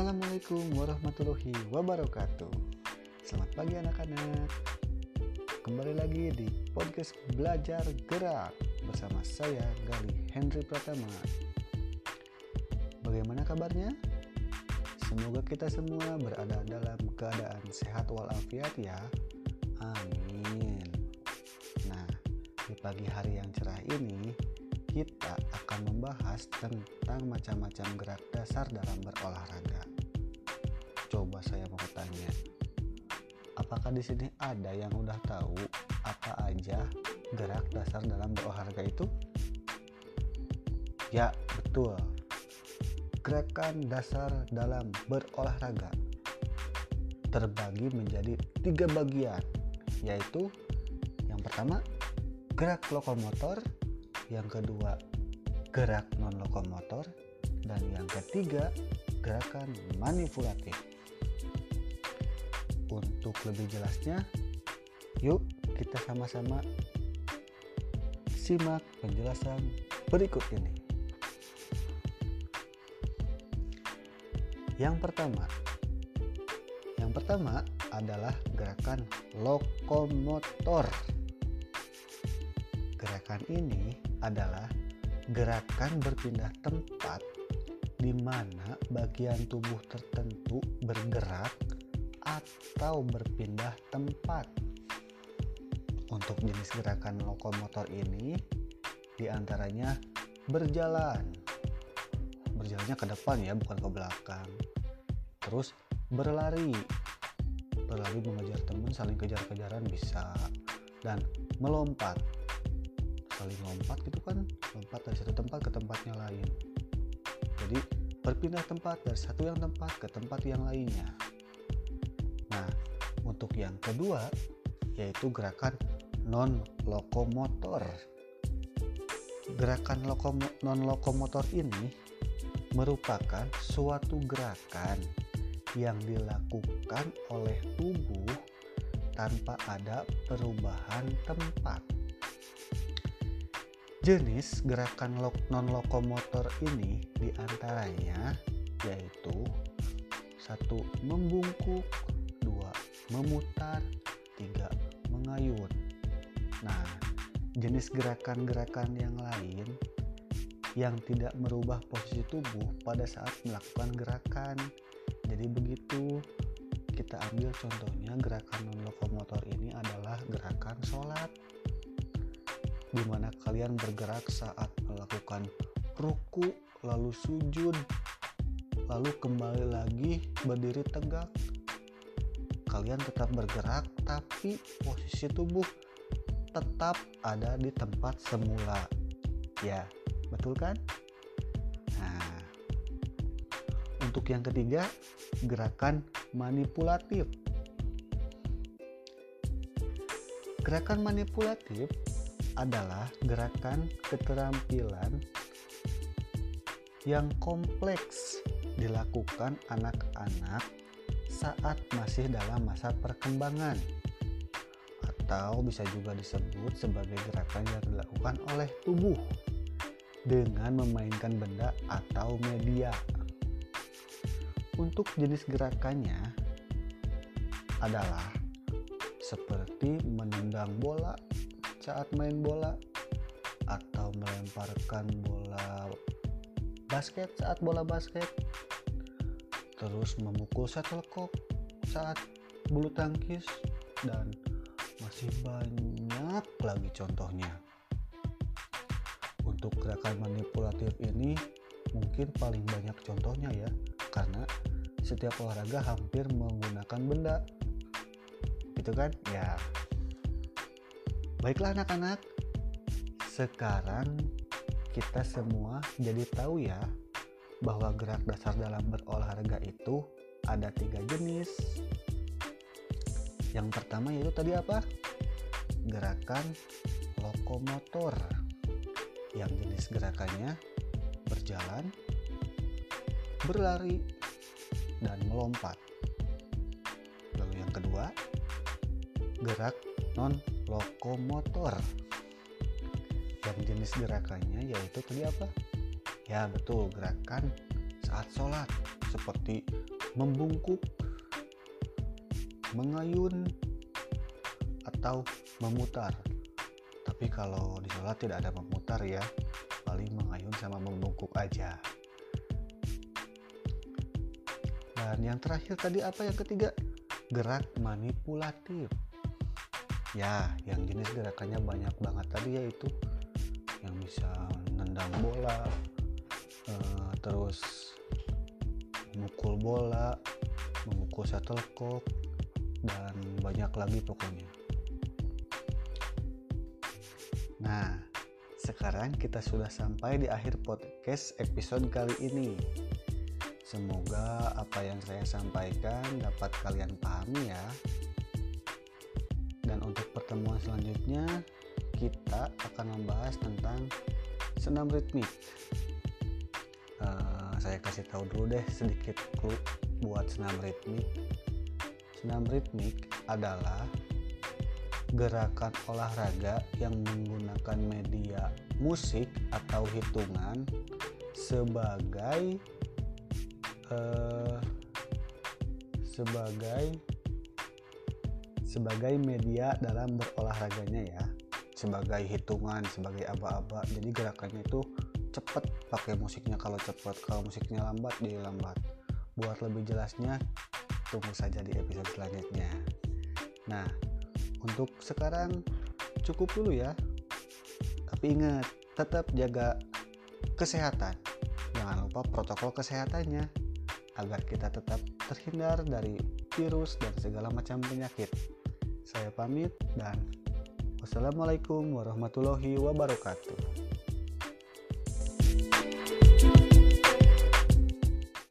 Assalamualaikum warahmatullahi wabarakatuh. Selamat pagi anak-anak. Kembali lagi di podcast Belajar Gerak Bersama saya Gali Henry Pratama. Bagaimana kabarnya? Semoga kita semua berada dalam keadaan sehat walafiat ya. Amin. Nah, di pagi hari yang cerah ini kita akan membahas tentang macam-macam gerak dasar dalam berolahraga. Saya mau tanya, apakah di sini ada yang udah tahu apa aja gerak dasar dalam berolahraga itu? Ya, betul. Gerakan dasar dalam berolahraga terbagi menjadi tiga bagian, yaitu yang pertama gerak lokomotor, yang kedua gerak non lokomotor dan yang ketiga gerakan manipulatif untuk lebih jelasnya yuk kita sama-sama simak penjelasan berikut ini. Yang pertama yang pertama adalah gerakan lokomotor. Gerakan ini adalah gerakan berpindah tempat di mana bagian tubuh tertentu bergerak atau berpindah tempat. Untuk jenis gerakan lokomotor ini di antaranya berjalan. Berjalannya ke depan ya, bukan ke belakang. Terus berlari. Berlari mengejar teman, saling kejar-kejaran bisa. Dan melompat saling lompat gitu kan lompat dari satu tempat ke tempatnya lain jadi berpindah tempat dari satu yang tempat ke tempat yang lainnya nah untuk yang kedua yaitu gerakan non lokomotor gerakan lokom non lokomotor ini merupakan suatu gerakan yang dilakukan oleh tubuh tanpa ada perubahan tempat. Jenis gerakan non-lokomotor ini di antaranya yaitu satu membungkuk, memutar, tiga mengayun. Nah, jenis gerakan-gerakan yang lain yang tidak merubah posisi tubuh pada saat melakukan gerakan. Jadi begitu kita ambil contohnya gerakan non-lokomotor ini adalah gerakan sholat di mana kalian bergerak saat melakukan ruku, lalu sujud, lalu kembali lagi berdiri tegak. Kalian tetap bergerak, tapi posisi tubuh tetap ada di tempat semula. Ya, betul kan? Nah, untuk yang ketiga, gerakan manipulatif. Gerakan manipulatif adalah gerakan keterampilan yang kompleks dilakukan anak-anak saat masih dalam masa perkembangan atau bisa juga disebut sebagai gerakan yang dilakukan oleh tubuh dengan memainkan benda atau media. Untuk jenis gerakannya adalah seperti menendang bola saat main bola atau melemparkan bola basket saat bola basket terus memukul shuttlecock saat bulu tangkis. Dan masih banyak lagi contohnya. Untuk gerakan manipulatif ini mungkin paling banyak contohnya ya. Karena setiap olahraga hampir menggunakan benda. Gitu kan? Ya. Baiklah anak-anak, sekarang kita semua jadi tahu ya bahwa gerak dasar dalam berolahraga itu ada tiga jenis. Yang pertama yaitu tadi apa? Gerakan lokomotor. Yang jenis gerakannya berjalan, berlari, dan melompat. Lalu yang kedua, gerak non lokomotor yang jenis gerakannya yaitu tadi apa ya betul gerakan saat sholat seperti membungkuk, mengayun, atau memutar. Tapi kalau di sholat tidak ada memutar ya, paling mengayun sama membungkuk aja. Dan yang terakhir tadi apa yang ketiga? Gerak manipulatif. Ya, yang jenis gerakannya banyak banget tadi yaitu yang bisa nendang bola, uh, terus memukul bola, memukul shuttlecock, dan banyak lagi pokoknya. Nah, sekarang kita sudah sampai di akhir podcast episode kali ini. Semoga apa yang saya sampaikan dapat kalian pahami ya. Dan untuk pertemuan selanjutnya, kita akan membahas tentang senam ritmik. Uh, saya kasih tahu dulu deh sedikit clue buat senam ritmik. Senam ritmik adalah gerakan olahraga yang menggunakan media musik atau hitungan sebagai uh, sebagai sebagai media dalam berolahraganya ya sebagai hitungan sebagai aba-aba jadi gerakannya itu cepet pakai musiknya kalau cepet kalau musiknya lambat jadi lambat. Buat lebih jelasnya tunggu saja di episode selanjutnya. Nah untuk sekarang cukup dulu ya. Tapi ingat tetap jaga kesehatan. Jangan lupa protokol kesehatannya agar kita tetap terhindar dari virus dan segala macam penyakit. Saya pamit dan Wassalamualaikum warahmatullahi wabarakatuh.